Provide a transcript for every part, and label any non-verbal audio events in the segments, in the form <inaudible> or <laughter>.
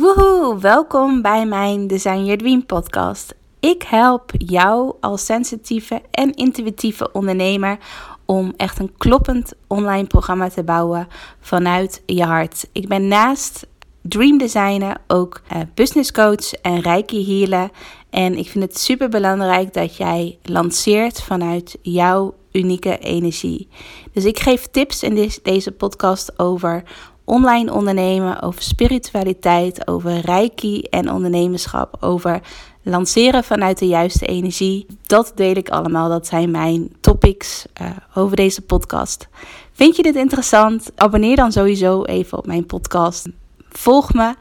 Woehoe, welkom bij mijn Design Your Dream podcast. Ik help jou als sensitieve en intuïtieve ondernemer om echt een kloppend online programma te bouwen vanuit je hart. Ik ben naast dream designer ook uh, business coach en reiki healer en ik vind het super belangrijk dat jij lanceert vanuit jouw unieke energie. Dus ik geef tips in deze podcast over online ondernemen, over spiritualiteit, over reiki en ondernemerschap, over lanceren vanuit de juiste energie. Dat deel ik allemaal. Dat zijn mijn topics uh, over deze podcast. Vind je dit interessant? Abonneer dan sowieso even op mijn podcast. Volg me.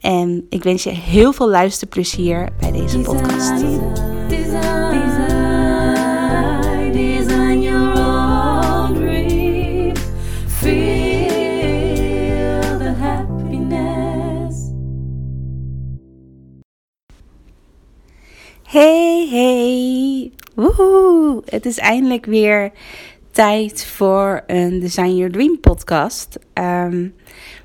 En ik wens je heel veel luisterplezier bij deze podcast. Hey, hey. Woehoe. Het is eindelijk weer tijd voor een Design Your Dream podcast. Ehm,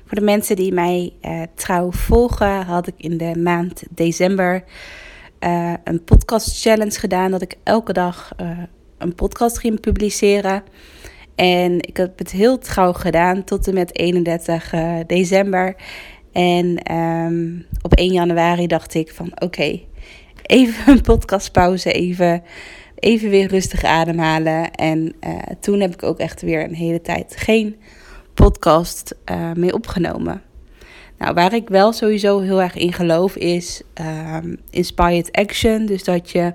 voor de mensen die mij uh, trouw volgen, had ik in de maand december uh, een podcast challenge gedaan. Dat ik elke dag uh, een podcast ging publiceren. En ik heb het heel trouw gedaan tot en met 31 december. En um, op 1 januari dacht ik van oké. Even een podcastpauze, even, even weer rustig ademhalen. En uh, toen heb ik ook echt weer een hele tijd geen podcast uh, mee opgenomen. Nou, waar ik wel sowieso heel erg in geloof is um, inspired action. Dus dat je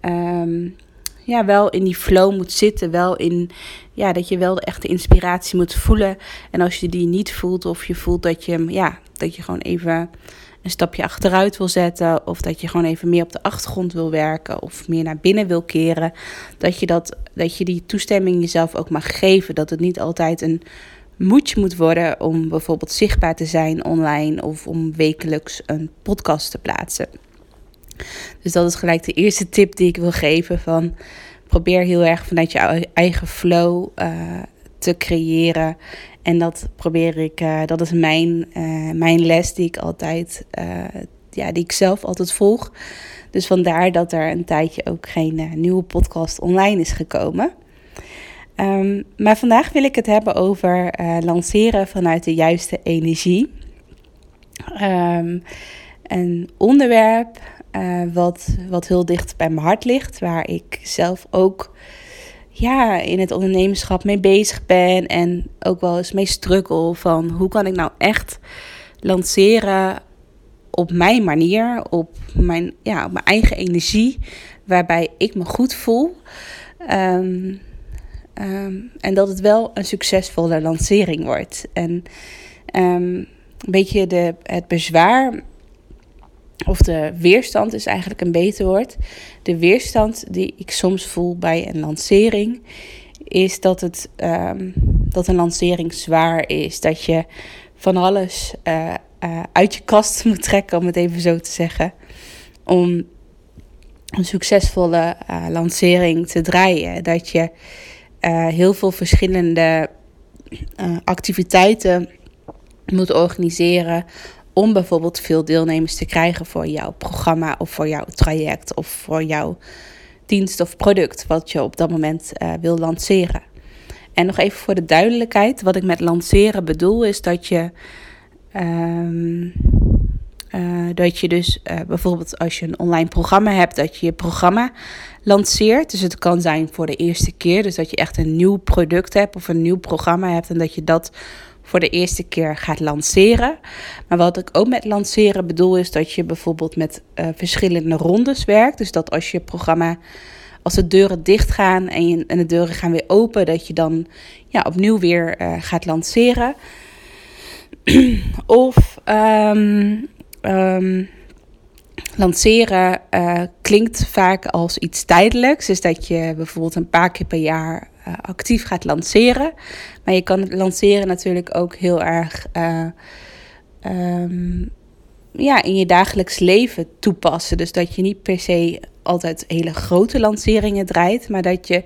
um, ja, wel in die flow moet zitten. Wel in, ja, dat je wel de echte inspiratie moet voelen. En als je die niet voelt of je voelt dat je, ja, dat je gewoon even een stapje achteruit wil zetten. Of dat je gewoon even meer op de achtergrond wil werken. Of meer naar binnen wil keren. Dat je, dat, dat je die toestemming jezelf ook mag geven. Dat het niet altijd een moedje moet worden om bijvoorbeeld zichtbaar te zijn online. Of om wekelijks een podcast te plaatsen. Dus dat is gelijk de eerste tip die ik wil geven. Van probeer heel erg vanuit je eigen flow uh, te creëren. En dat probeer ik, uh, dat is mijn, uh, mijn les die ik altijd, uh, ja, die ik zelf altijd volg. Dus vandaar dat er een tijdje ook geen nieuwe podcast online is gekomen. Um, maar vandaag wil ik het hebben over lanceren vanuit de juiste energie. Um, een onderwerp wat, wat heel dicht bij mijn hart ligt, waar ik zelf ook ja, in het ondernemerschap mee bezig ben. En ook wel eens mee struggle van hoe kan ik nou echt lanceren op mijn manier, op mijn, ja, op mijn eigen energie, waarbij ik me goed voel. Um, um, en dat het wel een succesvolle lancering wordt. En um, een beetje de, het bezwaar of de weerstand is eigenlijk een beter woord. De weerstand die ik soms voel bij een lancering is dat, het, um, dat een lancering zwaar is. Dat je van alles uh, uh, uit je kast <laughs> moet trekken, om het even zo te zeggen. Om een succesvolle uh, lancering te draaien. Dat je heel veel verschillende activiteiten moet organiseren om bijvoorbeeld veel deelnemers te krijgen voor jouw programma of voor jouw traject of voor jouw dienst of product wat je op dat moment uh, wil lanceren. En nog even voor de duidelijkheid, wat ik met lanceren bedoel is dat je, um, uh, dat je dus uh, bijvoorbeeld als je een online programma hebt, dat je je programma lanceert. Dus het kan zijn voor de eerste keer, dus dat je echt een nieuw product hebt of een nieuw programma hebt en dat je dat voor de eerste keer gaat lanceren. Maar wat ik ook met lanceren bedoel is dat je bijvoorbeeld met uh, verschillende rondes werkt. Dus dat als je programma, als de deuren dicht gaan en, je, en de deuren gaan weer open, dat je dan ja, opnieuw weer uh, gaat lanceren. <clears throat> of um, um, lanceren uh, klinkt vaak als iets tijdelijks. Dus dat je bijvoorbeeld een paar keer per jaar uh, actief gaat lanceren. Maar je kan het lanceren natuurlijk ook heel erg uh, um, ja, in je dagelijks leven toepassen. Dus dat je niet per se altijd hele grote lanceringen draait, maar dat je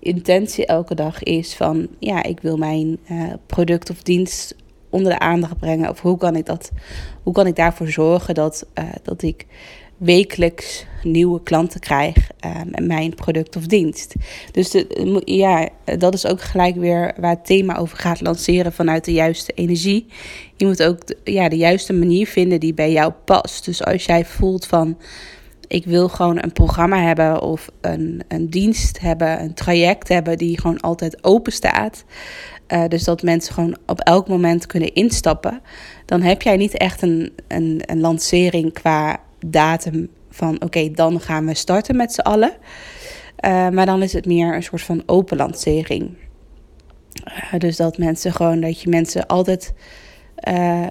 intentie elke dag is van ja, ik wil mijn uh, product of dienst onder de aandacht brengen? Of hoe kan ik, dat, hoe kan ik daarvoor zorgen dat, dat ik wekelijks nieuwe klanten krijg met mijn product of dienst? Dus de, ja, dat is ook gelijk weer waar het thema over gaat lanceren vanuit de juiste energie. Je moet ook de, ja, de juiste manier vinden die bij jou past. Dus als jij voelt van ik wil gewoon een programma hebben of een, een dienst hebben, een traject hebben die gewoon altijd open staat. Uh, dus dat mensen gewoon op elk moment kunnen instappen. Dan heb jij niet echt een, een, een lancering qua datum van oké, dan gaan we starten met z'n allen. Uh, maar dan is het meer een soort van open lancering. Uh, dus dat mensen gewoon, dat je mensen altijd,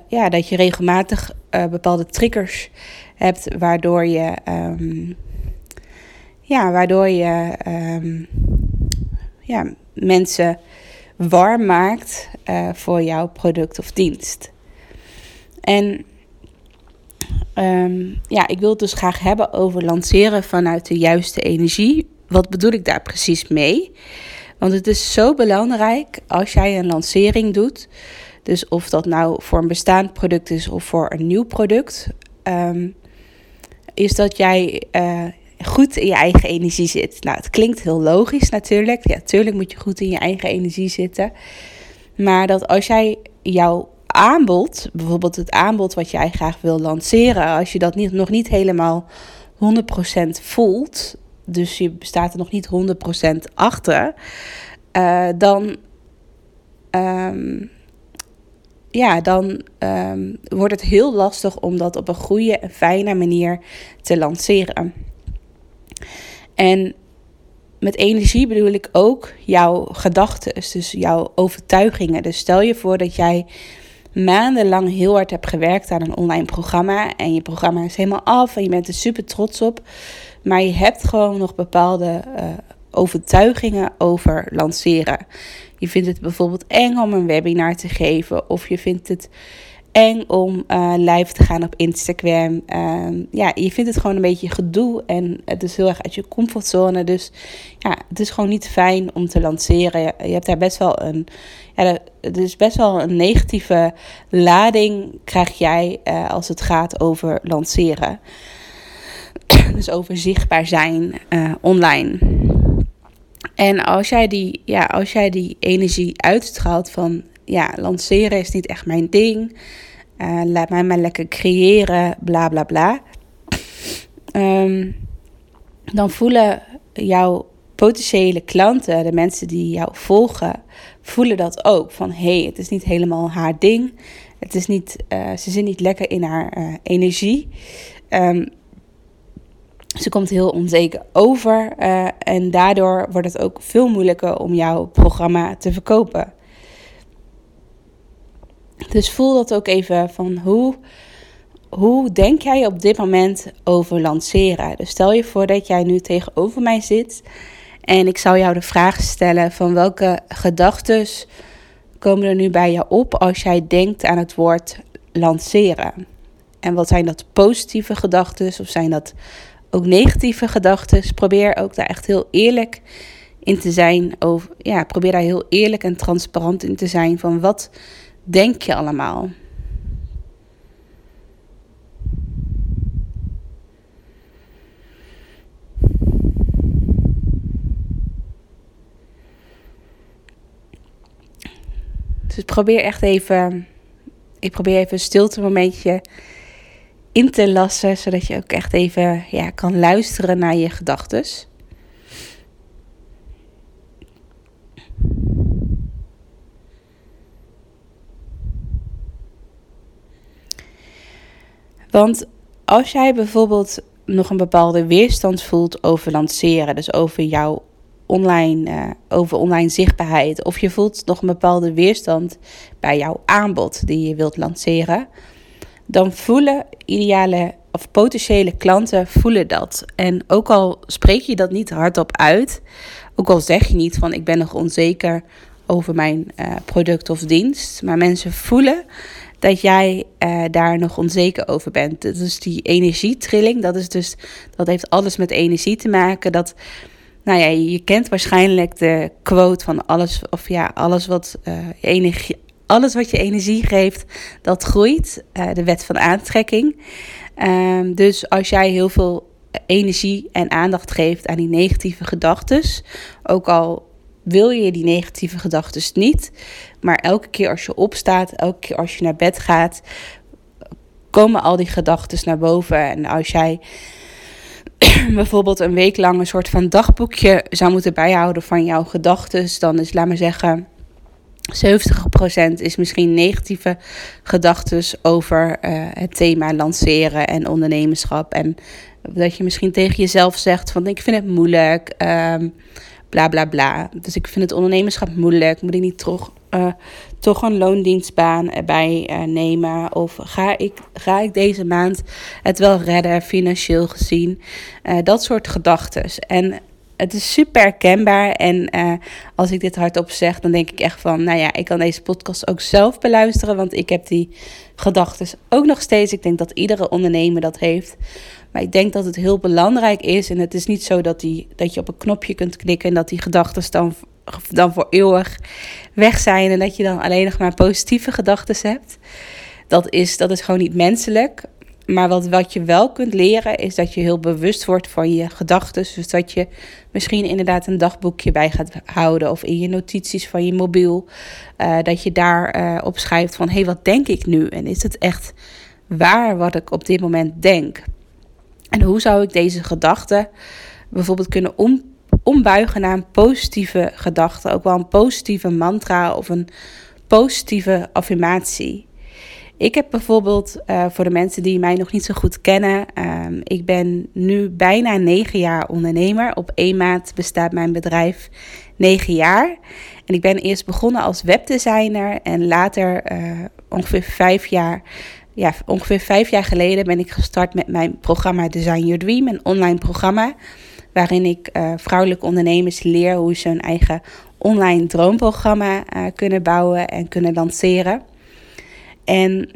ja, dat je regelmatig bepaalde triggers hebt, waardoor je, um, ja, waardoor je um, ja, mensen warm maakt voor jouw product of dienst. En um, ja, ik wil het dus graag hebben over lanceren vanuit de juiste energie. Wat bedoel ik daar precies mee? Want het is zo belangrijk als jij een lancering doet. Dus of dat nou voor een bestaand product is of voor een nieuw product. Um, is dat jij uh, goed in je eigen energie zit. Nou, het klinkt heel logisch natuurlijk. Ja, natuurlijk moet je goed in je eigen energie zitten. Maar dat als jij jouw aanbod, bijvoorbeeld het aanbod wat jij graag wil lanceren, als je dat niet, nog niet helemaal 100% voelt, dus je staat er nog niet 100% achter, uh, dan um, ja, dan um, wordt het heel lastig om dat op een goede en fijne manier te lanceren. En met energie bedoel ik ook jouw gedachten, dus jouw overtuigingen. Dus stel je voor dat jij maandenlang heel hard hebt gewerkt aan een online programma en je programma is helemaal af en je bent er super trots op, maar je hebt gewoon nog bepaalde uh, overtuigingen over lanceren. Je vindt het bijvoorbeeld eng om een webinar te geven, of je vindt het eng om uh, live te gaan op Instagram. Uh, ja, je vindt het gewoon een beetje gedoe en het is heel erg uit je comfortzone. Dus ja, het is gewoon niet fijn om te lanceren. Je hebt daar best wel een, ja, het is best wel een negatieve lading krijg jij uh, als het gaat over lanceren. dus over zichtbaar zijn uh, online. En als jij die, ja, als jij die energie uitstraalt van ja, lanceren is niet echt mijn ding. Uh, laat mij maar lekker creëren, bla bla bla. Um, dan voelen jouw potentiële klanten, de mensen die jou volgen, voelen dat ook. Van hé, hey, het is niet helemaal haar ding. Het is niet, uh, ze zit niet lekker in haar uh, energie. Um, ze komt heel onzeker over en daardoor wordt het ook veel moeilijker om jouw programma te verkopen. Dus voel dat ook even van hoe, hoe denk jij op dit moment over lanceren? Dus stel je voor dat jij nu tegenover mij zit en ik zou jou de vraag stellen van welke gedachten komen er nu bij je op als jij denkt aan het woord lanceren? En wat zijn dat positieve gedachten of zijn dat ook negatieve gedachten. Probeer ook daar echt heel eerlijk in te zijn. Over, ja, probeer daar heel eerlijk en transparant in te zijn van wat denk je allemaal. Dus probeer echt even. Ik probeer even een stilte momentje in te lassen, zodat je ook echt even ja, kan luisteren naar je gedachten. Want als jij bijvoorbeeld nog een bepaalde weerstand voelt over lanceren, dus over jouw online, uh, over online zichtbaarheid, of je voelt nog een bepaalde weerstand bij jouw aanbod die je wilt lanceren, dan voelen ideale of potentiële klanten voelen dat. En ook al spreek je dat niet hardop uit, ook al zeg je niet van ik ben nog onzeker over mijn uh, product of dienst, maar mensen voelen dat jij uh, daar nog onzeker over bent. Dus die energietrilling, dat is dus dat heeft alles met energie te maken. Dat nou ja, je kent waarschijnlijk de quote van alles of ja, alles wat uh, energie alles wat je energie geeft, dat groeit. Uh, de wet van aantrekking. Um, dus als jij heel veel energie en aandacht geeft aan die negatieve gedachten, ook al wil je die negatieve gedachten niet, maar elke keer als je opstaat, elke keer als je naar bed gaat, komen al die gedachten naar boven. En als jij <clears throat> bijvoorbeeld een week lang een soort van dagboekje zou moeten bijhouden van jouw gedachten, dan is, laat maar zeggen, 70% is misschien negatieve gedachten over uh, het thema lanceren en ondernemerschap. En dat je misschien tegen jezelf zegt van ik vind het moeilijk, um, bla bla bla. Dus ik vind het ondernemerschap moeilijk, moet ik niet toch, uh, toch een loondienstbaan erbij uh, nemen? Of ga ik, ga ik deze maand het wel redden, financieel gezien? dat soort gedachten. En het is super herkenbaar. En uh, als ik dit hardop zeg, dan denk ik echt van, nou ja, ik kan deze podcast ook zelf beluisteren. Want ik heb die gedachten ook nog steeds. Ik denk dat iedere ondernemer dat heeft. Maar ik denk dat het heel belangrijk is. En het is niet zo dat, die, dat je op een knopje kunt klikken en dat die gedachten dan, dan voor eeuwig weg zijn. En dat je dan alleen nog maar positieve gedachten hebt. Dat is, dat is gewoon niet menselijk. Maar wat, wat je wel kunt leren is dat je heel bewust wordt van je gedachten. Dus dat je misschien inderdaad een dagboekje bij gaat houden of in je notities van je mobiel. Uh, dat je daar uh, schrijft van hé, hey, wat denk ik nu? En is het echt waar wat ik op dit moment denk? En hoe zou ik deze gedachten bijvoorbeeld kunnen om, ombuigen naar een positieve gedachte? Ook wel een positieve mantra of een positieve affirmatie. Ik heb bijvoorbeeld, uh, voor de mensen die mij nog niet zo goed kennen, um, ik ben nu bijna negen jaar ondernemer. Op één maand bestaat mijn bedrijf negen jaar. En ik ben eerst begonnen als webdesigner en later uh, ongeveer vijf jaar, ja, ongeveer vijf jaar geleden ben ik gestart met mijn programma Design Your Dream, een online programma waarin ik uh, vrouwelijke ondernemers leer hoe ze hun eigen online droomprogramma kunnen bouwen en kunnen lanceren. En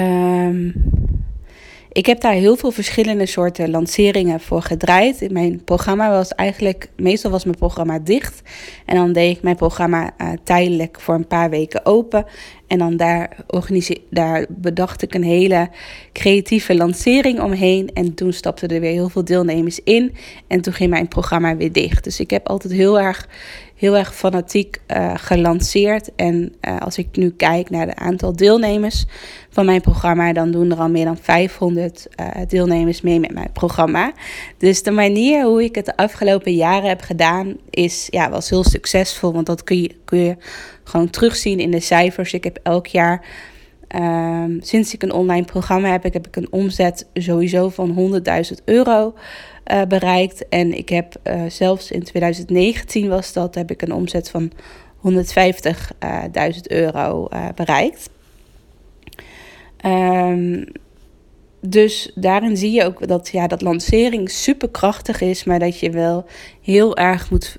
um, ik heb daar heel veel verschillende soorten lanceringen voor gedraaid. mijn programma was eigenlijk, meestal was mijn programma dicht. En dan deed ik mijn programma uh, tijdelijk voor een paar weken open. En dan daar, daar bedacht ik een hele creatieve lancering omheen. En toen stapten er weer heel veel deelnemers in. En toen ging mijn programma weer dicht. Dus ik heb altijd heel erg heel erg fanatiek uh, gelanceerd. En uh, als ik nu kijk naar het aantal deelnemers van mijn programma, dan doen er al meer dan 500 uh, eh, deelnemers mee met mijn programma. Dus de manier hoe ik het de afgelopen jaren heb gedaan, is, ja, was heel succesvol. Want dat kun je, kun je gewoon terugzien in de cijfers. Ik heb elk jaar. Um, sinds ik een online programma heb, heb ik een omzet sowieso van 100.000 euro uh, bereikt. En ik heb uh, zelfs in 2019 was dat, heb ik een omzet van 150.000 euro uh, bereikt. Um, dus daarin zie je ook dat, ja, dat lancering super krachtig is, maar dat je wel heel erg moet.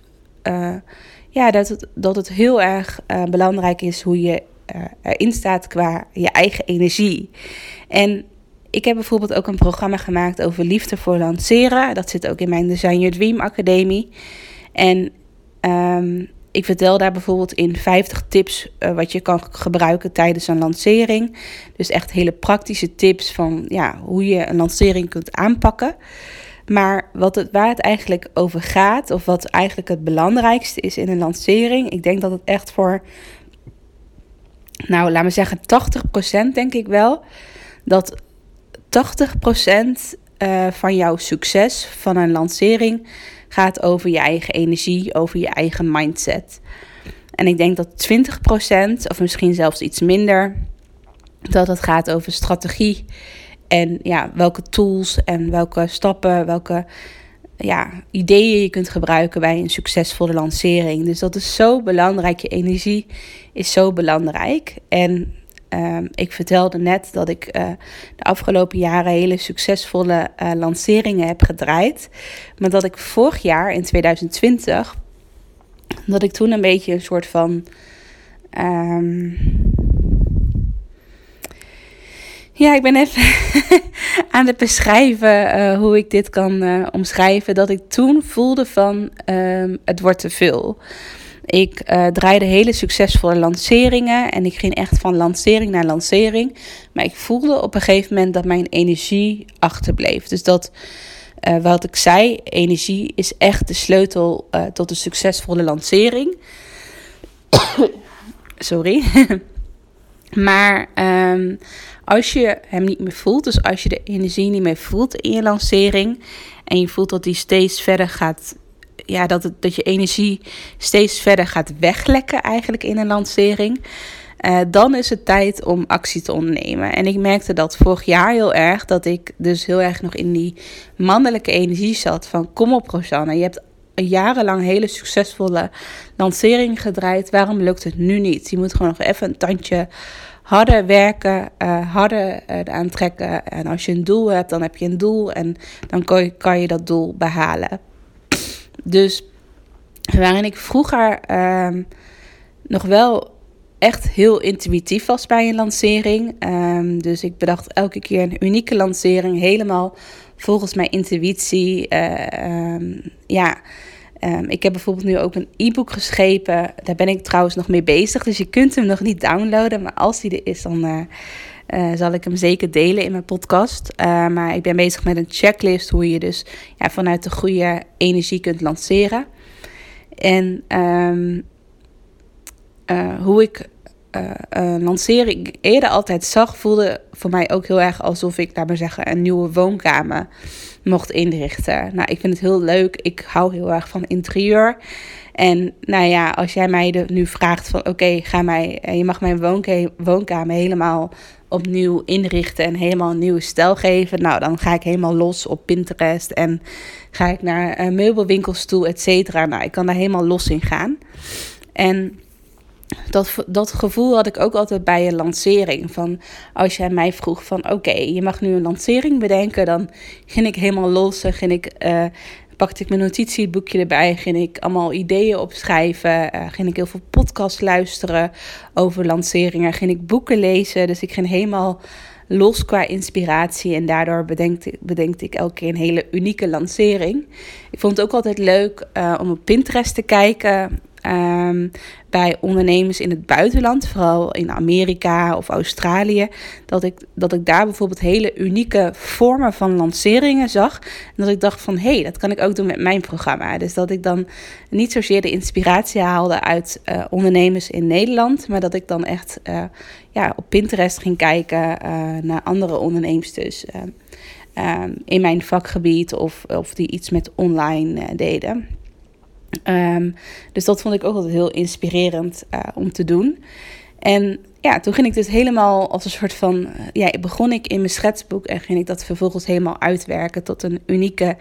ja, dat het, dat het heel erg belangrijk is hoe je erin staat qua je eigen energie. En ik heb bijvoorbeeld ook een programma gemaakt over liefde voor lanceren. Dat zit ook in mijn Design Your Dream Academie. En um, ik vertel daar bijvoorbeeld in 50 tips uh, wat je kan gebruiken tijdens een lancering. Dus echt hele praktische tips van ja, hoe je een lancering kunt aanpakken. Maar wat het, waar het eigenlijk over gaat, of wat eigenlijk het belangrijkste is in een lancering, ik denk dat het echt voor, nou laat me zeggen, 80% denk ik wel, dat 80% uh, van jouw succes van een lancering gaat over je eigen energie, over je eigen mindset. En ik denk dat 20%, of misschien zelfs iets minder, dat het gaat over strategie. En ja, welke tools en welke stappen, welke ja, ideeën je kunt gebruiken bij een succesvolle lancering. Dus dat is zo belangrijk. Je energie is zo belangrijk. En Ehm, ik vertelde net dat ik uh, de afgelopen jaren hele succesvolle uh, lanceringen heb gedraaid. Maar dat ik vorig jaar in 2020, dat ik toen een beetje een soort van. Um, ja, ik ben even <laughs> aan het beschrijven uh, hoe ik dit kan omschrijven. Dat ik toen voelde van um, het wordt te veel. Ik uh, draaide hele succesvolle lanceringen en ik ging echt van lancering naar lancering. Maar ik voelde op een gegeven moment dat mijn energie achterbleef. Dus dat, uh, wat ik zei, energie is echt de sleutel uh, tot een succesvolle lancering. <coughs> Sorry. <laughs> maar um, als je hem niet meer voelt, dus als je de energie niet meer voelt in je lancering en je voelt dat die steeds verder gaat ja, dat, het, dat je energie steeds verder gaat weglekken eigenlijk in een lancering. Uh, dan is het tijd om actie te ondernemen. En ik merkte dat vorig jaar heel erg, dat ik dus heel erg nog in die mannelijke energie zat van kom op Rosanne, je hebt jarenlang hele succesvolle lanceringen gedraaid, waarom lukt het nu niet? Je moet gewoon nog even een tandje harder werken, uh, harder uh, aantrekken. En als je een doel hebt, dan heb je een doel en dan kan je, kan je dat doel behalen. Dus waarin ik vroeger um, nog wel echt heel intuïtief was bij een lancering. Um, dus ik bedacht elke keer een unieke lancering, helemaal volgens mijn intuïtie. Uh, um, ja, ik heb bijvoorbeeld nu ook een e-book geschreven. Daar ben ik trouwens nog mee bezig. Dus je kunt hem nog niet downloaden. Maar als die er is, dan uh, uh, zal ik hem zeker delen in mijn podcast. Uh, maar ik ben bezig met een checklist hoe je dus ja, vanuit de goede energie kunt lanceren. En um, uh, hoe ik lancering eerder altijd zag, voelde voor mij ook heel erg alsof ik, laat maar zeggen, een nieuwe woonkamer mocht inrichten. Nou, ik vind het heel leuk. Ik hou heel erg van interieur. En nou ja, als jij mij nu vraagt van oké, ga mij, je mag mijn woonkamer helemaal opnieuw inrichten en helemaal een nieuwe stijl geven. Nou, dan ga ik helemaal los op Pinterest en ga ik naar uh, meubelwinkels toe, et cetera. Nou, ik kan daar helemaal los in gaan. En dat, dat gevoel had ik ook altijd bij een lancering. Van als jij mij vroeg van oké, je mag nu een lancering bedenken, dan ging ik helemaal los en ging ik uh, pakte ik mijn notitieboekje erbij, ging ik allemaal ideeën opschrijven, uh, ging ik heel veel podcasts luisteren over lanceringen, ging ik boeken lezen. Dus ik ging helemaal los qua inspiratie en daardoor bedenkte, bedenkte ik elke keer een hele unieke lancering. Ik vond het ook altijd leuk uh, om op Pinterest te kijken um, bij ondernemers in het buitenland, vooral in Amerika of Australië, dat ik, dat ik daar bijvoorbeeld hele unieke vormen van lanceringen zag. En dat ik dacht van hé, hey, dat kan ik ook doen met mijn programma. Dus dat ik dan niet zozeer de inspiratie haalde uit uh, ondernemers in Nederland, maar dat ik dan echt uh, ja, op Pinterest ging kijken uh, naar andere ondernemers dus. In mijn vakgebied of, of die iets met online deden. Um, dus dat vond ik ook altijd heel inspirerend uh, om te doen. En ja, toen ging ik dus helemaal als een soort van. Ja, begon ik in mijn schetsboek en ging ik dat vervolgens helemaal uitwerken tot een unieke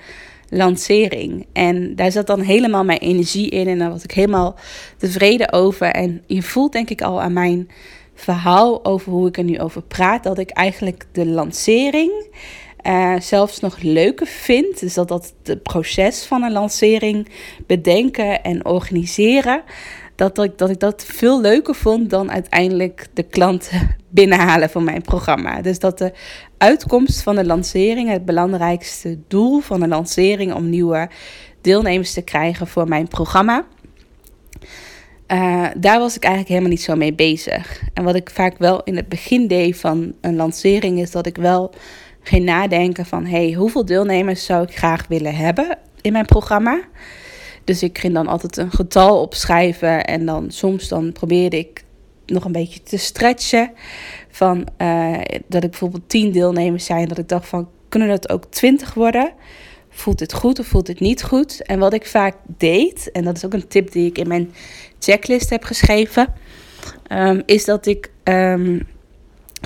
lancering. En daar zat dan helemaal mijn energie in en daar was ik helemaal tevreden over. En je voelt denk ik al aan mijn verhaal over hoe ik er nu over praat, dat ik eigenlijk de lancering zelfs nog leuker vind. Dus dat dat het proces van een lancering bedenken en organiseren. Dat ik, dat ik dat veel leuker vond dan uiteindelijk de klanten <laughs> binnenhalen van mijn programma. Dus dat de uitkomst van de lancering, het belangrijkste doel van de lancering om nieuwe deelnemers te krijgen voor mijn programma. Uh, daar was ik eigenlijk helemaal niet zo mee bezig. En wat ik vaak wel in het begin deed van een lancering, is dat ik wel geen nadenken van hey, hoeveel deelnemers zou ik graag willen hebben in mijn programma. Dus ik ging dan altijd een getal opschrijven en dan soms dan probeerde ik nog een beetje te stretchen. Van uh, dat ik bijvoorbeeld 10 deelnemers zijn, dat ik dacht van kunnen dat ook 20 worden? Voelt het goed of voelt het niet goed? En wat ik vaak deed, en dat is ook een tip die ik in mijn checklist heb geschreven, um, is dat ik um,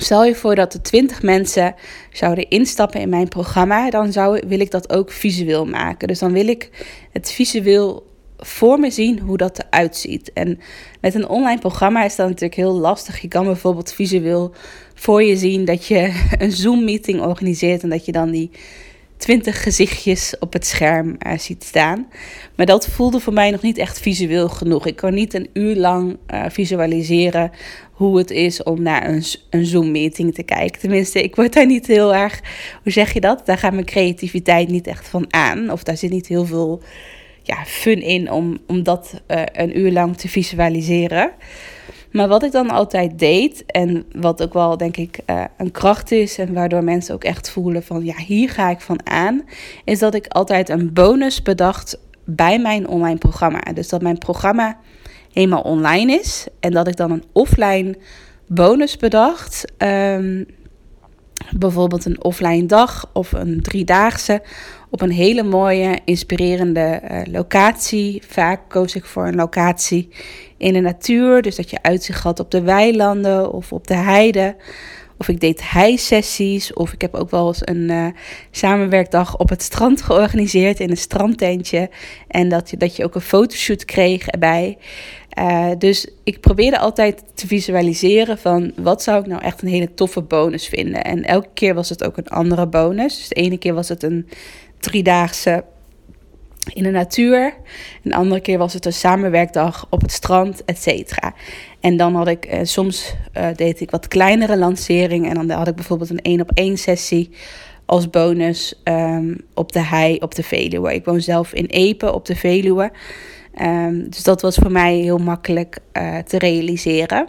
Stel je voor dat er 20 mensen zouden instappen in mijn programma, dan zou, wil ik dat ook visueel maken. Dus dan wil ik het visueel voor me zien hoe dat eruit ziet. En met een online programma is dat natuurlijk heel lastig. Je kan bijvoorbeeld visueel voor je zien dat je <laughs> een Zoom-meeting organiseert en dat je dan die 20 gezichtjes op het scherm uh, ziet staan. Maar dat voelde voor mij nog niet echt visueel genoeg. Ik kon niet een uur lang uh, visualiseren hoe het is om naar een, een Zoom-meeting te kijken. Tenminste, ik word daar niet heel erg, hoe zeg je dat? Daar gaat mijn creativiteit niet echt van aan. Of daar zit niet heel veel ja, fun in om, om dat een uur lang te visualiseren. Maar wat ik dan altijd deed, en wat ook wel denk ik een kracht is, en waardoor mensen ook echt voelen van ja, hier ga ik van aan, is dat ik altijd een bonus bedacht bij mijn online programma. Dus dat mijn programma helemaal online is en dat ik dan een offline bonus bedacht. Um, bijvoorbeeld een offline dag of een driedaagse op een hele mooie, inspirerende uh, locatie. Vaak koos ik voor een locatie in de natuur, dus dat je uitzicht had op de weilanden of op de heide. Of ik deed hei-sessies. Of ik heb ook wel eens een uh, samenwerkdag op het strand georganiseerd in een strandtentje. En dat je, dat je ook een fotoshoot kreeg erbij. Uh, dus ik probeerde altijd te visualiseren van wat zou ik nou echt een hele toffe bonus vinden. En elke keer was het ook een andere bonus. Dus de ene keer was het een driedaagse in de natuur. Een andere keer was het een samenwerkdag op het strand, et cetera. En dan had ik, uh, soms uh, deed ik wat kleinere lanceringen. En dan had ik bijvoorbeeld een één op één sessie als bonus um, op de hei op de Veluwe. Ik woon zelf in Epe op de Veluwe. Um, dus dat was voor mij heel makkelijk uh, te realiseren.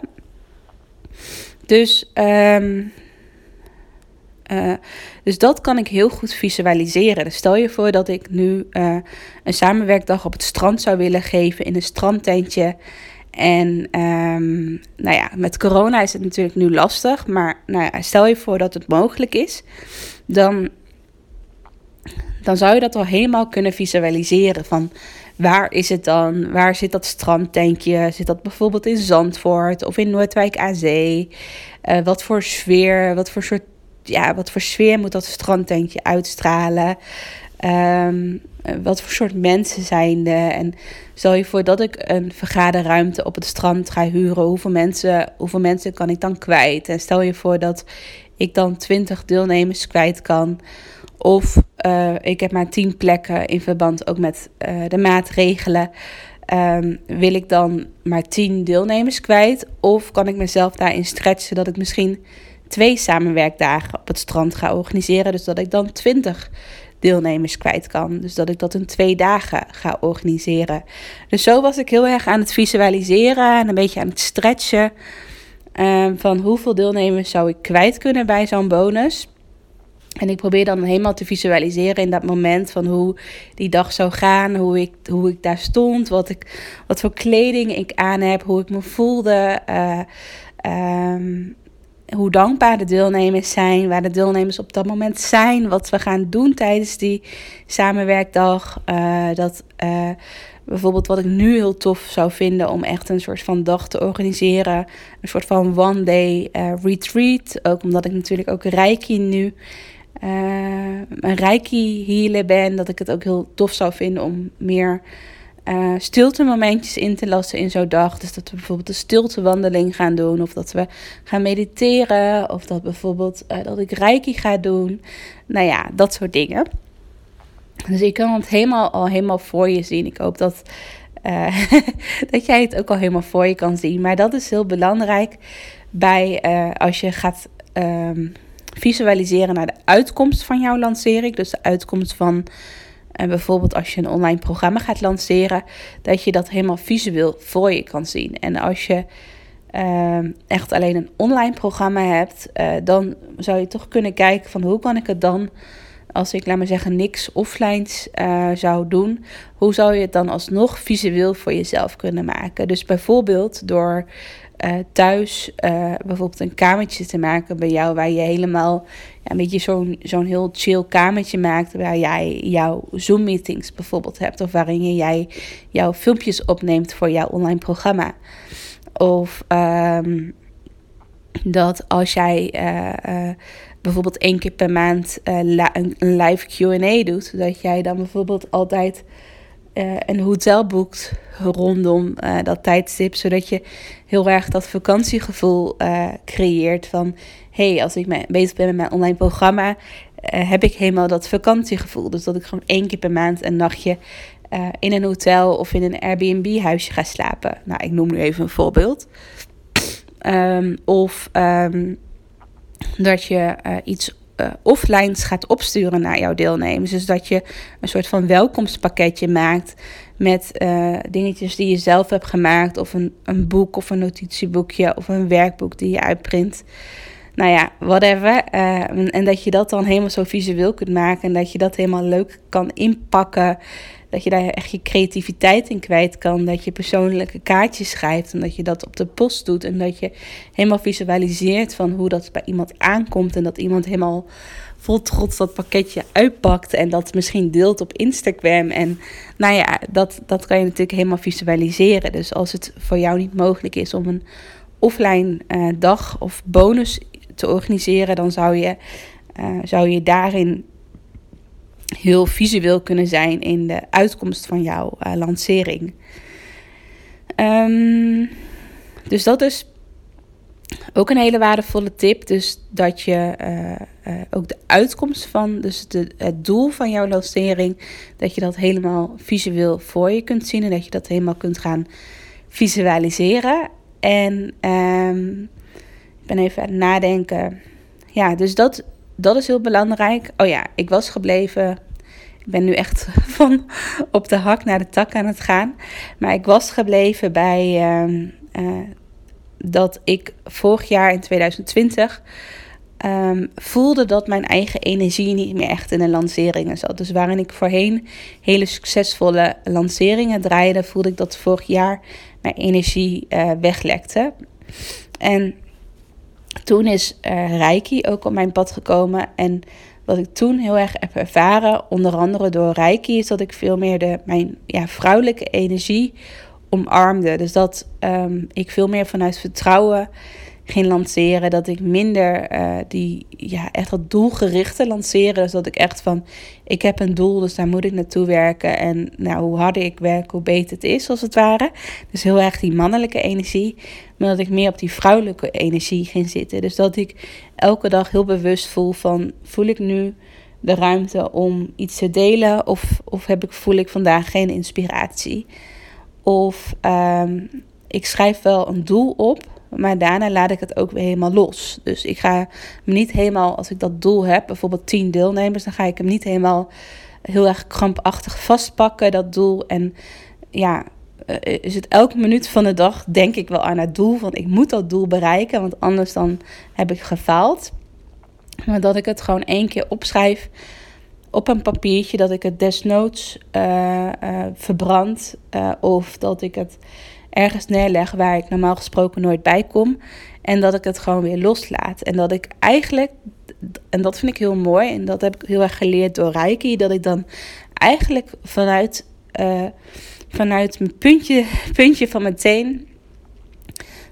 Dus um, uh, dus dat kan ik heel goed visualiseren. Dus stel je voor dat ik nu uh, een samenwerkdag op het strand zou willen geven in een strandtentje. En um, nou ja, met corona is het natuurlijk nu lastig. Maar nou ja, stel je voor dat het mogelijk is. Dan, dan zou je dat al helemaal kunnen visualiseren. Van waar is het dan? Waar zit dat strandtentje? Zit dat bijvoorbeeld in Zandvoort of in Noordwijk aan Zee? Uh, wat voor sfeer, wat voor soort ja, wat voor sfeer moet dat strandtentje uitstralen? Um, wat voor soort mensen zijn er? En stel je voor dat ik een vergaderruimte op het strand ga huren. Hoeveel mensen, hoeveel mensen kan ik dan kwijt? En stel je voor dat ik dan 20 deelnemers kwijt kan. Of uh, ik heb maar 10 plekken in verband ook met uh, de maatregelen. Um, wil ik dan maar 10 deelnemers kwijt? Of kan ik mezelf daarin stretchen dat ik misschien twee samenwerkdagen op het strand ga organiseren. Dus dat ik dan 20 deelnemers kwijt kan. Dus dat ik dat in twee dagen ga organiseren. Dus zo was ik heel erg aan het visualiseren en een beetje aan het stretchen. Um, van hoeveel deelnemers zou ik kwijt kunnen bij zo'n bonus. En ik probeer dan helemaal te visualiseren in dat moment van hoe die dag zou gaan, hoe ik, hoe ik daar stond, wat, ik, wat voor kleding ik aan heb, hoe ik me voelde. Uh, um, hoe dankbaar de deelnemers zijn, waar de deelnemers op dat moment zijn, wat we gaan doen tijdens die samenwerkdag. Uh, dat uh, bijvoorbeeld wat ik nu heel tof zou vinden om echt een soort van dag te organiseren, een soort van one day uh, retreat. Ook omdat ik natuurlijk ook Reiki nu een Reiki healer ben, dat ik het ook heel tof zou vinden om meer uh, stilte momentjes in te lassen in zo'n dag. Dus dat we bijvoorbeeld een stiltewandeling gaan doen. Of dat we gaan mediteren. Of dat bijvoorbeeld uh, dat ik reiki ga doen. Nou ja, dat soort dingen. Dus je kan het helemaal al helemaal voor je zien. Ik hoop dat, uh, <laughs> dat jij het ook al helemaal voor je kan zien. Maar dat is heel belangrijk bij als je gaat um, visualiseren naar de uitkomst van jouw lancering. Dus de uitkomst van en bijvoorbeeld als je een online programma gaat lanceren, dat je dat helemaal visueel voor je kan zien. En als je uh, echt alleen een online programma hebt, uh, dan zou je toch kunnen kijken van hoe kan ik het dan, als ik laat maar zeggen niks offline uh, zou doen, hoe zou je het dan alsnog visueel voor jezelf kunnen maken? Dus bijvoorbeeld door uh, thuis uh, bijvoorbeeld een kamertje te maken bij jou waar je helemaal ja, een beetje zo'n zo'n heel chill kamertje maakt waar jij jouw Zoom meetings bijvoorbeeld hebt of waarin jij jouw filmpjes opneemt voor jouw online programma. Of um, dat als jij uh, bijvoorbeeld één keer per maand een live Q&A doet, dat jij dan bijvoorbeeld altijd uh, een hotel boekt rondom uh, dat tijdstip, zodat je heel erg dat vakantiegevoel uh, creëert van hey, als ik bezig ben met mijn online programma, heb ik helemaal dat vakantiegevoel. Dus dat ik gewoon één keer per maand een nachtje in een hotel of in een Airbnb-huisje ga slapen. Nou, ik noem nu even een voorbeeld. Um, of um, dat je iets uh, offline gaat opsturen naar jouw deelnemers. Dus dat je een soort van welkomstpakketje maakt met uh, dingetjes die je zelf hebt gemaakt, of een, een boek of een notitieboekje of een werkboek die je uitprint. Nou ja, whatever. Uh, en dat je dat dan helemaal zo visueel kunt maken en dat je dat helemaal leuk kan inpakken. Dat je daar echt je creativiteit in kwijt kan. Dat je persoonlijke kaartjes schrijft en dat je dat op de post doet. En dat je helemaal visualiseert van hoe dat bij iemand aankomt. En dat iemand helemaal vol trots dat pakketje uitpakt en dat misschien deelt op Instagram. En nou ja, dat, dat kan je natuurlijk helemaal visualiseren. Dus als het voor jou niet mogelijk is om een offline uh, dag of bonus te organiseren, dan zou je, uh, zou je daarin heel visueel kunnen zijn in de uitkomst van jouw uh, lancering. Um, dus dat is ook een hele waardevolle tip. Dus dat je uh, uh, ook de uitkomst van, dus het doel van jouw lancering, dat je dat helemaal visueel voor je kunt zien en dat je dat helemaal kunt gaan visualiseren. En um, ik ben even aan het nadenken. Ja, dus dat, dat is heel belangrijk. Oh ja, ik was gebleven. Ik ben nu echt <laughs> van op de hak naar de tak aan het gaan. Maar ik was gebleven bij uh, dat ik vorig jaar in 2020 um, ehm, voelde dat mijn eigen energie niet meer echt in de lanceringen zat. Dus waarin ik voorheen hele succesvolle lanceringen draaide, voelde ik dat vorig jaar mijn energie uh, weglekte. En toen is uh, Reiki ook op mijn pad gekomen. En wat ik toen heel erg heb ervaren, onder andere door Reiki, is dat ik veel meer de, mijn ja, vrouwelijke energie omarmde. Dus dat um, ik veel meer vanuit vertrouwen ging lanceren. Dat ik minder uh, die ja, echt dat doelgerichte lanceren. Dus dat ik echt van ik heb een doel, dus daar moet ik naartoe werken. En nou, hoe harder ik werk, hoe beter het is, als het ware. Dus heel erg die mannelijke energie. Maar dat ik meer op die vrouwelijke energie ging zitten. Dus dat ik elke dag heel bewust voel van voel ik nu de ruimte om iets te delen? Of, of heb ik, voel ik vandaag geen inspiratie? Of um, ik schrijf wel een doel op, maar daarna laat ik het ook weer helemaal los. Dus ik ga me niet helemaal, als ik dat doel heb, bijvoorbeeld 10 deelnemers, dan ga ik hem niet helemaal heel erg krampachtig vastpakken, dat doel. En ja, eh, is het elke minuut van de dag denk ik wel aan het doel. Want ik moet dat doel bereiken, want anders dan heb ik gefaald. Maar dat ik het gewoon één keer opschrijf op een papiertje dat ik het desnoods uh, uh, verbrand. Of dat ik het ergens neerleg waar ik normaal gesproken nooit bij kom. En dat ik het gewoon weer loslaat. En dat ik eigenlijk, en dat vind ik heel mooi, en dat heb ik heel erg geleerd door Reiki, dat ik dan eigenlijk vanuit, vanuit mijn puntje, puntje van mijn teen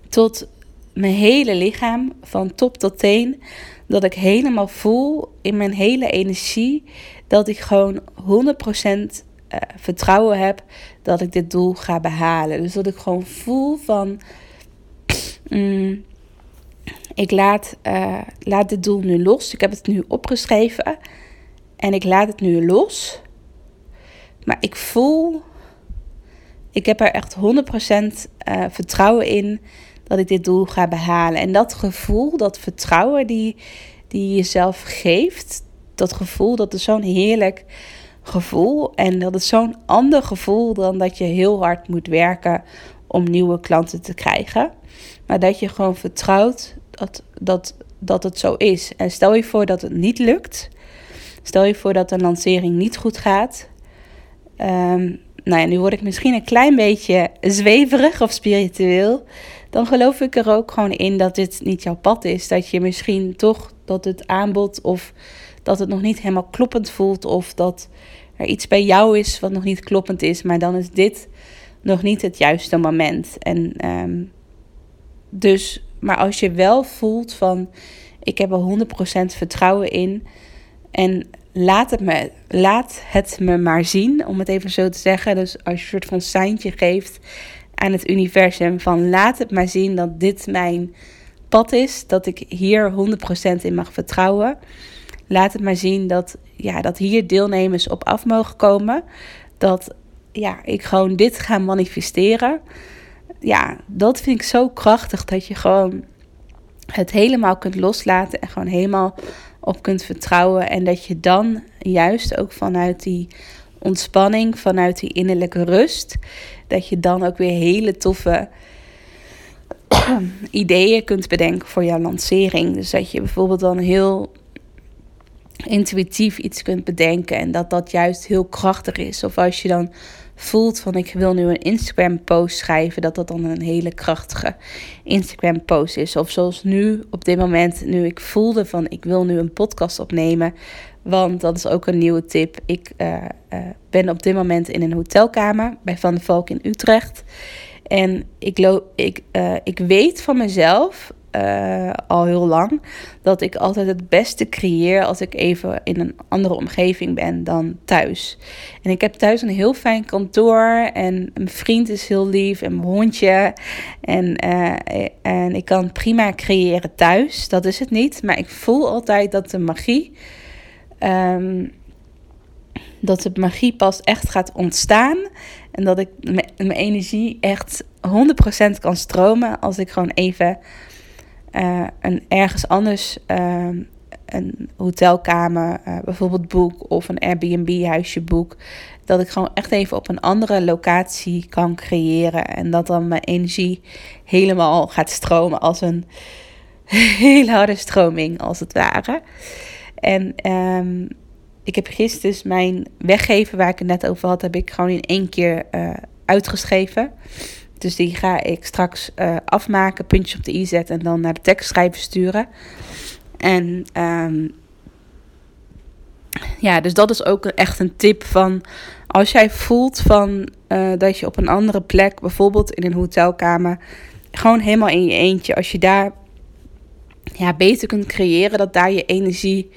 tot mijn hele lichaam, van top tot teen dat ik helemaal voel in mijn hele energie dat ik gewoon 100% eh, vertrouwen heb dat ik dit doel ga behalen. Dus dat ik gewoon voel van <clears throat> mm, ik laat, uh, laat dit doel nu los. Ik heb het nu opgeschreven en ik laat het nu los. Maar ik voel, ik heb er echt 100% uh, eh, vertrouwen in dat ik dit doel ga behalen. En dat gevoel, dat vertrouwen die, die je jezelf geeft, dat gevoel, dat is zo'n heerlijk gevoel. En dat is zo'n ander gevoel dan dat je heel hard moet werken om nieuwe klanten te krijgen. Maar dat je gewoon vertrouwt dat, dat, dat het zo is. En stel je voor dat het niet lukt. Stel je voor dat een lancering niet goed gaat. Um, nou ja, nu word ik misschien een klein beetje zweverig of spiritueel dan geloof ik er ook gewoon in dat dit niet jouw pad is. Dat je misschien toch dat het aanbod of dat het nog niet helemaal kloppend voelt of dat er iets bij jou is wat nog niet kloppend is, maar dan is dit nog niet het juiste moment. En um, dus, maar als je wel voelt van ik heb er 100% vertrouwen in en laat het, me, laat het me maar zien, om het even zo te zeggen. Dus als je een soort van seintje geeft aan het universum van laat het maar zien dat dit mijn pad is, dat ik hier 100% in mag vertrouwen. Laat het maar zien dat, ja, dat hier deelnemers op af mogen komen. Dat ja, ik gewoon dit ga manifesteren. Ja, dat vind ik zo krachtig dat je gewoon het helemaal kunt loslaten en gewoon helemaal op kunt vertrouwen. En dat je dan juist ook vanuit die ontspanning, vanuit die innerlijke rust, dat je dan ook weer hele toffe <clears throat> ideeën kunt bedenken voor jouw lancering. Dus dat je bijvoorbeeld dan heel intuïtief iets kunt bedenken en dat dat juist heel krachtig is. Of als je dan voelt van ik wil nu een Instagram post schrijven, dat dat dan een hele krachtige Instagram post is. Of zoals nu op dit moment, nu ik voelde van ik wil nu een podcast opnemen, want dat is ook een nieuwe tip. Ik uh, uh, ben op dit moment in een hotelkamer bij Van de Valk in Utrecht. En ik, loop, ik, uh, ik weet van mezelf uh, al heel lang. Dat ik altijd het beste creëer als ik even in een andere omgeving ben dan thuis. En ik heb thuis een heel fijn kantoor. En mijn vriend is heel lief. En mijn hondje. En, uh, en ik kan prima creëren thuis. Dat is het niet. Maar ik voel altijd dat de magie. Um, dat de magie pas echt gaat ontstaan. En dat ik mijn energie echt 100% kan stromen als ik gewoon even uh, een ergens anders uh, een hotelkamer uh, bijvoorbeeld boek of een Airbnb-huisje boek. Dat ik gewoon echt even op een andere locatie kan creëren. En dat dan mijn energie helemaal gaat stromen als een <laughs> hele harde stroming, als het ware. En um, ik heb gisteren dus mijn weggeven, waar ik het net over had, heb ik gewoon in één keer uitgeschreven. Dus die ga ik straks uh, afmaken, puntjes op de i zetten en dan naar de tekstschrijver sturen. En um, ja, dus dat is ook echt een tip van als jij voelt van uh, dat je op een andere plek, bijvoorbeeld in een hotelkamer, gewoon helemaal in je eentje, als je daar ja, beter kunt creëren, dat daar je energie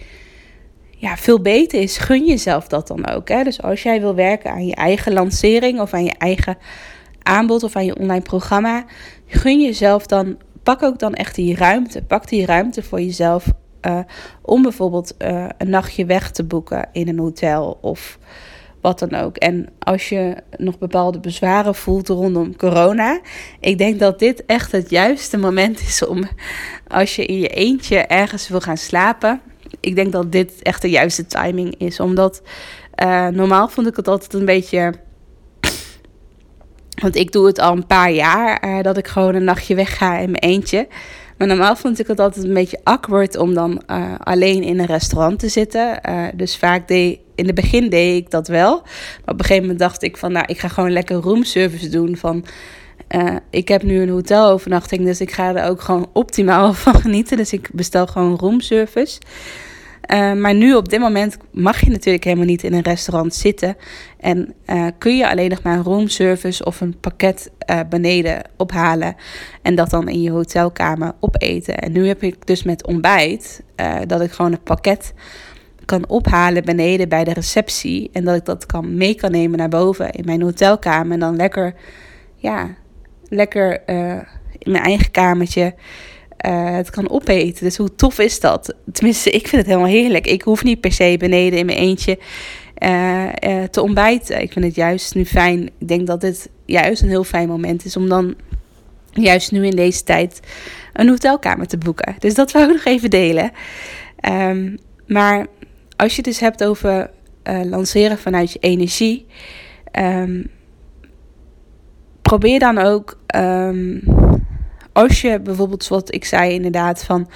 ja, veel beter is, gun jezelf dat dan ook. Hè? Dus als jij wil werken aan je eigen lancering of aan je eigen aanbod of aan je online programma, gun jezelf dan, pak ook dan echt die ruimte. Pak die ruimte voor jezelf uh, om bijvoorbeeld uh, een nachtje weg te boeken in een hotel of wat dan ook. En als je nog bepaalde bezwaren voelt rondom corona, ik denk dat dit echt het juiste moment is om als je in je eentje ergens wil gaan slapen. Ik denk dat dit echt de juiste timing is, omdat uh, normaal vond ik het altijd een beetje want ik doe het al een paar jaar uh, dat ik gewoon een nachtje wegga in mijn eentje. Maar normaal vond ik het altijd een beetje awkward om dan uh, alleen in een restaurant te zitten. Uh, dus vaak deed in het begin deed ik dat wel. Maar op een gegeven moment dacht ik van nou, ik ga gewoon lekker roomservice doen. Van ik heb nu een hotelovernachting, dus ik ga er ook gewoon optimaal <laughs> van genieten. Dus ik bestel gewoon roomservice. Uh, maar nu op dit moment mag je natuurlijk helemaal niet in een restaurant zitten. En uh, kun je alleen nog maar een roomservice of een pakket uh, beneden ophalen. En dat dan in je hotelkamer opeten. En nu heb ik dus met ontbijt dat ik gewoon een pakket kan ophalen beneden bij de receptie. En dat ik dat kan mee kan nemen naar boven in mijn hotelkamer. En dan lekker, ja, lekker in mijn eigen kamertje uh, het kan opeten. Dus hoe tof is dat? Tenminste, ik vind het helemaal heerlijk. Ik hoef niet per se beneden in mijn eentje uh, uh, te ontbijten. Ik vind het juist nu fijn. Ik denk dat dit juist een heel fijn moment is om dan juist nu in deze tijd een hotelkamer te boeken. Dus dat wou ik nog even delen. Um, maar als je het dus hebt over lanceren vanuit je energie. Um, probeer dan ook. Um, als je bijvoorbeeld, wat ik zei inderdaad, van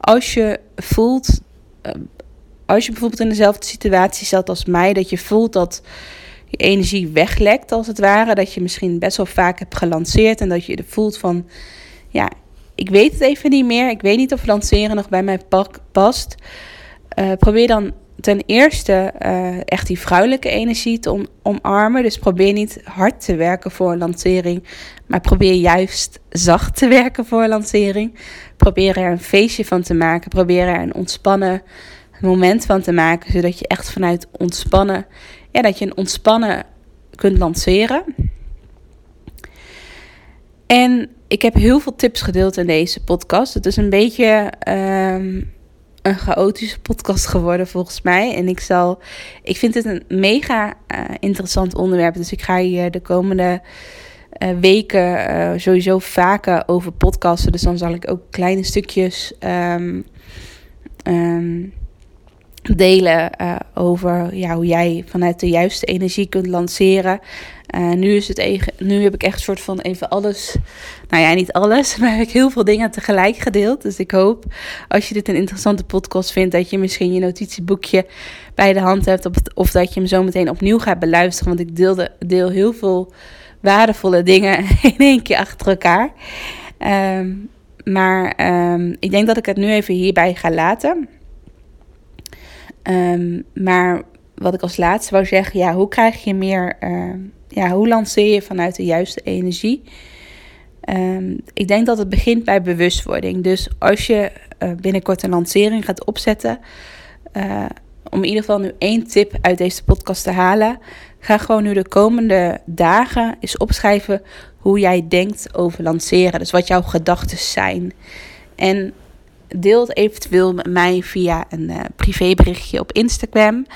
als je voelt, ehm, als je bijvoorbeeld in dezelfde situatie zat als mij, dat je voelt dat je energie weglekt als het ware, dat je misschien best wel vaak hebt gelanceerd en dat je voelt van, ja, ik weet het even niet meer, ik weet niet of lanceren nog bij mij past. Uh, probeer dan ten eerste uh, echt die vrouwelijke energie te om, omarmen. Dus probeer niet hard te werken voor een lancering, maar probeer juist zacht te werken voor een lancering. Probeer er een feestje van te maken. Probeer er een ontspannen moment van te maken, zodat je echt vanuit ontspannen, ja, dat je een ontspannen kunt lanceren. En ik heb heel veel tips gedeeld in deze podcast. Het is een beetje. Um, een chaotische podcast geworden volgens mij. En ik zal. Ik vind het een mega uh, interessant onderwerp. Dus ik ga hier de komende uh, weken uh, sowieso vaker over podcasten. Dus dan zal ik ook kleine stukjes. Um, um, delen uh, over ja, hoe jij vanuit de juiste energie kunt lanceren. Uh, nu, is het even, nu heb ik echt soort van even alles, nou ja, niet alles, <laughs> maar heb ik heel veel dingen tegelijk gedeeld. Dus ik hoop, als je dit een interessante podcast vindt, dat je misschien je notitieboekje bij de hand hebt. Of, dat je hem zo meteen opnieuw gaat beluisteren. Want ik deelde, deel heel veel waardevolle dingen <laughs> in één keer achter elkaar. Um, maar um, ik denk dat ik het nu even hierbij ga laten. Um, maar wat ik als laatste wou zeggen, ja, hoe krijg je meer, uh, ja, hoe lanceer je vanuit de juiste energie? Um, ik denk dat het begint bij bewustwording. Dus als je uh, binnenkort een lancering gaat opzetten, uh, om in ieder geval nu één tip uit deze podcast te halen, ga gewoon nu de komende dagen eens opschrijven hoe jij denkt over lanceren. Dus wat jouw gedachten zijn. En deel het eventueel met mij via een uh, privéberichtje op Instagram.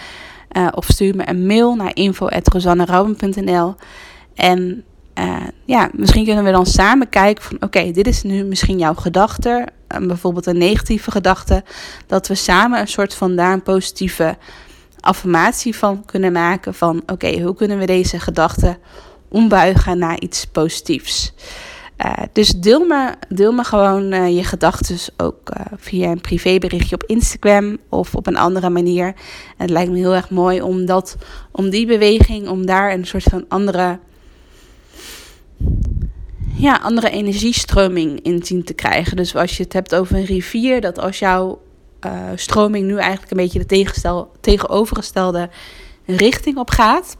Uh, of stuur me een mail naar info.rosannerouwen.nl En uh, ja, misschien kunnen we dan samen kijken van... oké, dit is nu misschien jouw gedachte. bijvoorbeeld een negatieve gedachte. Dat we samen een soort van daar een positieve affirmatie van kunnen maken. Van oké, hoe kunnen we deze gedachte ombuigen naar iets positiefs? Uh, dus deel me, deel me gewoon uh, je gedachten ook uh, via een privéberichtje op Instagram of op een andere manier. Het lijkt me heel erg mooi om, dat, om die beweging, om daar een soort van andere, ja, andere energiestroming in zien te krijgen. Dus als je het hebt over een rivier, dat als jouw stroming nu eigenlijk een beetje de tegenovergestelde richting op gaat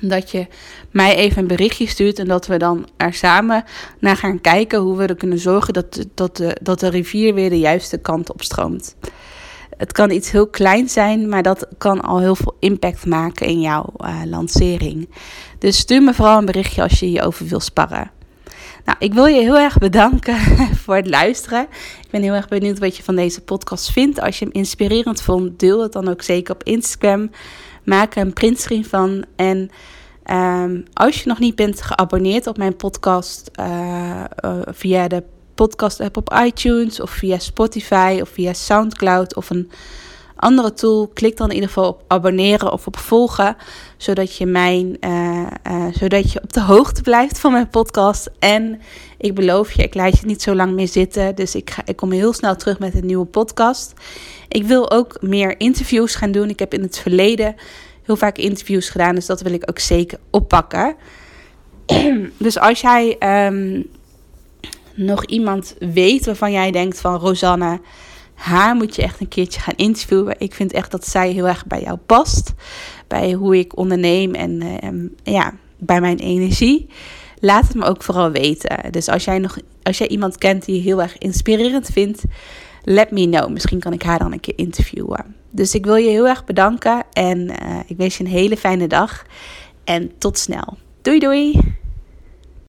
dat je mij even een berichtje stuurt en dat we dan er samen naar gaan kijken hoe we er kunnen zorgen dat, dat, de, dat de rivier weer de juiste kant op stroomt. Het kan iets heel kleins zijn, maar dat kan al heel veel impact maken in jouw uh, lancering. Dus stuur me vooral een berichtje als je hierover wil sparren. Nou, ik wil je heel erg bedanken <laughs> voor het luisteren. Ik ben heel erg benieuwd wat je van deze podcast vindt. Als je hem inspirerend vond, deel het dan ook zeker op Instagram. Maak er een printscreen van. En um, als je nog niet bent geabonneerd op mijn podcast uh, uh, via de podcast app op iTunes of via Spotify of via SoundCloud of een andere tool, klik dan in ieder geval op abonneren of op volgen, zodat je, mijn, uh, uh, zodat je op de hoogte blijft van mijn podcast. En ik beloof je, ik laat je niet zo lang meer zitten, dus ik, ga, ik kom heel snel terug met een nieuwe podcast. Ik wil ook meer interviews gaan doen. Ik heb in het verleden heel vaak interviews gedaan, dus dat wil ik ook zeker oppakken. <clears throat> dus als jij um, nog iemand weet waarvan jij denkt van Rosanne haar moet je echt een keertje gaan interviewen. Ik vind echt dat zij heel erg bij jou past. Bij hoe ik onderneem en uh, ja, bij mijn energie. Laat het me ook vooral weten. Dus als jij, nog, als jij iemand kent die je heel erg inspirerend vindt, let me know. Misschien kan ik haar dan een keer interviewen. Dus ik wil je heel erg bedanken en uh, ik wens je een hele fijne dag. En tot snel. Doei doei!